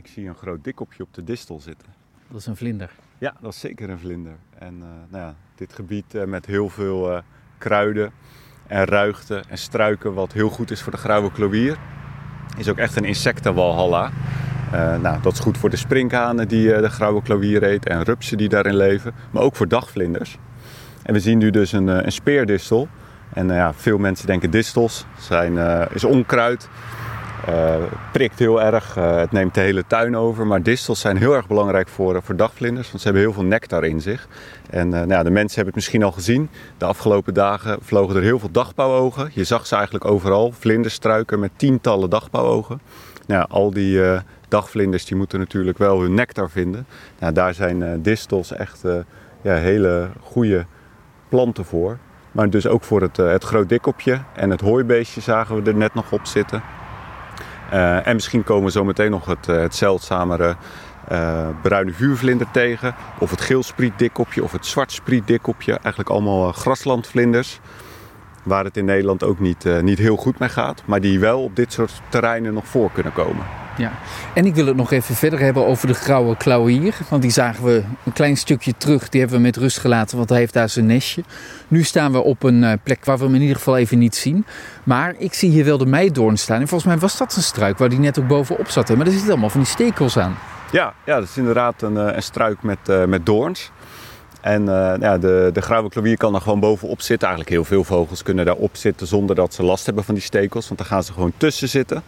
ik zie een groot dikkopje op de distel zitten. Dat is een vlinder. Ja, dat is zeker een vlinder. En uh, nou ja, dit gebied uh, met heel veel uh, kruiden en ruigten en struiken, wat heel goed is voor de grauwe klowier, is ook echt een insectenwalhalla. nou, dat is goed voor de sprinkhanen die de grauwe klowier eet en rupsen die daarin leven, maar ook voor dagvlinders. En we zien nu dus een, een speerdistel. En ja, veel mensen denken distels zijn, is onkruid. Uh, prikt heel erg, uh, het neemt de hele tuin over. Maar distels zijn heel erg belangrijk voor, uh, voor dagvlinders, want ze hebben heel veel nectar in zich. En nou ja, de mensen hebben het misschien al gezien. De afgelopen dagen vlogen er heel veel dagpauwogen. Je zag ze eigenlijk overal, vlinderstruiken met tientallen dagpauwogen. Nou, al die dagvlinders die moeten natuurlijk wel hun nectar vinden. Nou, daar zijn distels echt ja, hele goede planten voor. Maar dus ook voor het, het groot dikkopje en het hooibeestje zagen we er net nog op zitten. Uh, en misschien komen we zo meteen nog het, uh, het zeldzamere uh, bruine vuurvlinder tegen. Of het geelsprietdikkopje of het zwartsprietdikkopje. Eigenlijk allemaal graslandvlinders. Waar het in Nederland ook niet, niet heel goed mee gaat. Maar die wel op dit soort terreinen nog voor kunnen komen. Ja, en ik wil het nog even verder hebben over de grauwe klauwier. Want die zagen we een klein stukje terug. Die hebben we met rust gelaten, want hij heeft daar zijn nestje. Nu staan we op een eh, plek waar we hem in ieder geval even niet zien. Maar ik zie hier wel de meidoorn staan. En volgens mij was dat een struik waar die net ook bovenop zat. Maar er zitten allemaal van die stekels aan. Ja, ja dat is inderdaad een, eh, een struik met, uh, met doorns. En ja, de, de grauwe klauwier kan er gewoon bovenop zitten. Eigenlijk heel veel vogels kunnen daarop zitten zonder dat ze last hebben van die stekels. Want dan gaan ze gewoon tussen zitten.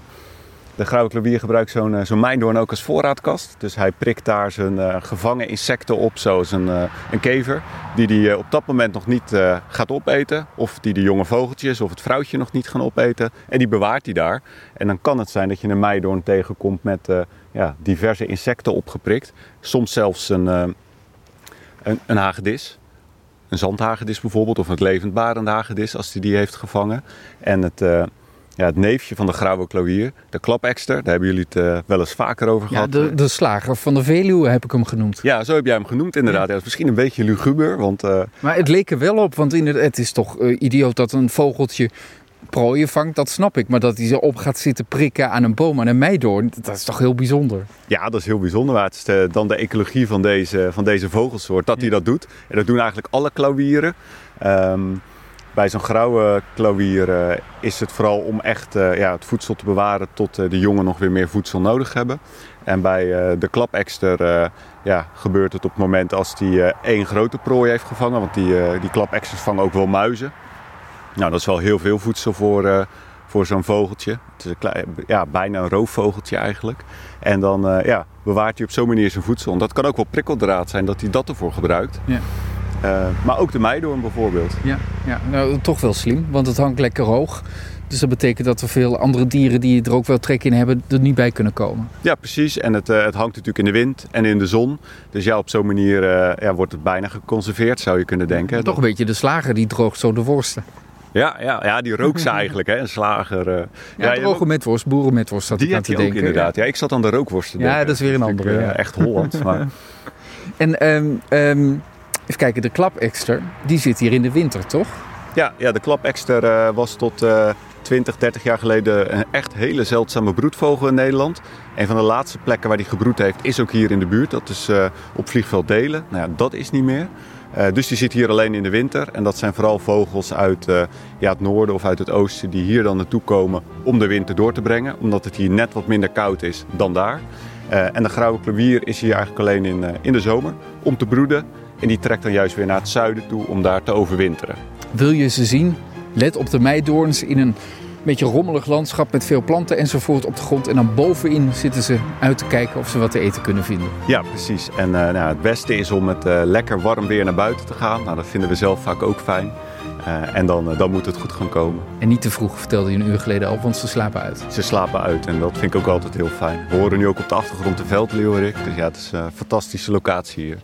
De grauwe klobier gebruikt zo'n uh, zo'n mijndoorn ook als voorraadkast. Dus hij prikt daar zijn uh, gevangen insecten op, zoals een, uh, een kever. Die hij op dat moment nog niet gaat opeten. Of die de jonge vogeltjes of het vrouwtje nog niet gaan opeten. En die bewaart hij daar. En dan kan het zijn dat je een meidoorn tegenkomt met ja, diverse insecten opgeprikt. Soms zelfs een, een, een hagedis. Een zandhagedis bijvoorbeeld, of een levendbarende hagedis als hij die, die heeft gevangen. En het ja, het neefje van de grauwe klauwier, de klapekster. Daar hebben jullie het uh, wel eens vaker over ja, gehad. De, de slager van de Veluwe heb ik hem genoemd. Ja, zo heb jij hem genoemd inderdaad. Ja. dat is misschien een beetje luguber. Want, uh... Maar het leek er wel op, want inderdaad, het is toch uh, idioot dat een vogeltje prooien vangt, dat snap ik. Maar dat hij ze op gaat zitten prikken aan een boom, aan een meidoorn, dat is toch heel bijzonder? Ja, dat is heel bijzonder. Maar het is dan de ecologie van deze, van deze vogelsoort, dat hij dat doet. En dat doen eigenlijk alle klauwieren. Um, bij zo'n grauwe klauwier uh, is het vooral om echt uh, ja, het voedsel te bewaren tot uh, de jongen nog weer meer voedsel nodig hebben. En bij de klapekster ja, gebeurt het op het moment als die één grote prooi heeft gevangen. Want die, die klapeksters vangen ook wel muizen. Nou, dat is wel heel veel voedsel voor, voor zo'n vogeltje. Het is een klein, ja, bijna een roofvogeltje eigenlijk. En dan ja, bewaart hij op zo'n manier zijn voedsel. En dat kan ook wel prikkeldraad zijn dat hij dat ervoor gebruikt. Ja. Uh, maar ook de meidoorn bijvoorbeeld. Ja, ja, nou toch wel slim, want het hangt lekker hoog. Dus dat betekent dat er veel andere dieren die er ook wel trek in hebben, er niet bij kunnen komen. Ja, precies. En het, uh, het hangt natuurlijk in de wind en in de zon. Dus ja, op zo'n manier uh, ja, wordt het bijna geconserveerd, zou je kunnen denken. Ja, toch een beetje de slager die droogt zo de worsten. Ja, ja, ja, die rook ze eigenlijk, hè? een slager. Uh, ja, ja droge metworst, boerenmetworst zat die ik aan te denken. ook inderdaad. Ja. ik zat aan de rookworsten. Ja, denken. dat is weer een andere. Ja. Echt Holland. maar... En um, um, Even kijken, de klapekster, die zit hier in de winter, toch? Ja, ja de klapekster uh, was tot uh, 20, 30 jaar geleden een echt hele zeldzame broedvogel in Nederland. Een van de laatste plekken waar die gebroed heeft is ook hier in de buurt. Dat is uh, op vliegveld Delen. Nou ja, dat is niet meer. Uh, dus die zit hier alleen in de winter. En dat zijn vooral vogels uit ja, het noorden of uit het oosten die hier dan naartoe komen om de winter door te brengen. Omdat het hier net wat minder koud is dan daar. Uh, en de grauwe klowier is hier eigenlijk alleen in, in de zomer om te broeden. En die trekt dan juist weer naar het zuiden toe om daar te overwinteren. Wil je ze zien? Let op de meidoorns in een beetje rommelig landschap met veel planten enzovoort op de grond. En dan bovenin zitten ze uit te kijken of ze wat te eten kunnen vinden. Ja, precies. En uh, nou, het beste is om met uh, lekker warm weer naar buiten te gaan. Nou, dat vinden we zelf vaak ook fijn. Uh, en dan, dan moet het goed gaan komen. En niet te vroeg, vertelde je een uur geleden al, want ze slapen uit. Ze slapen uit en dat vind ik ook altijd heel fijn. We horen nu ook op de achtergrond de veldleeuwerik. Dus ja, het is een fantastische locatie hier.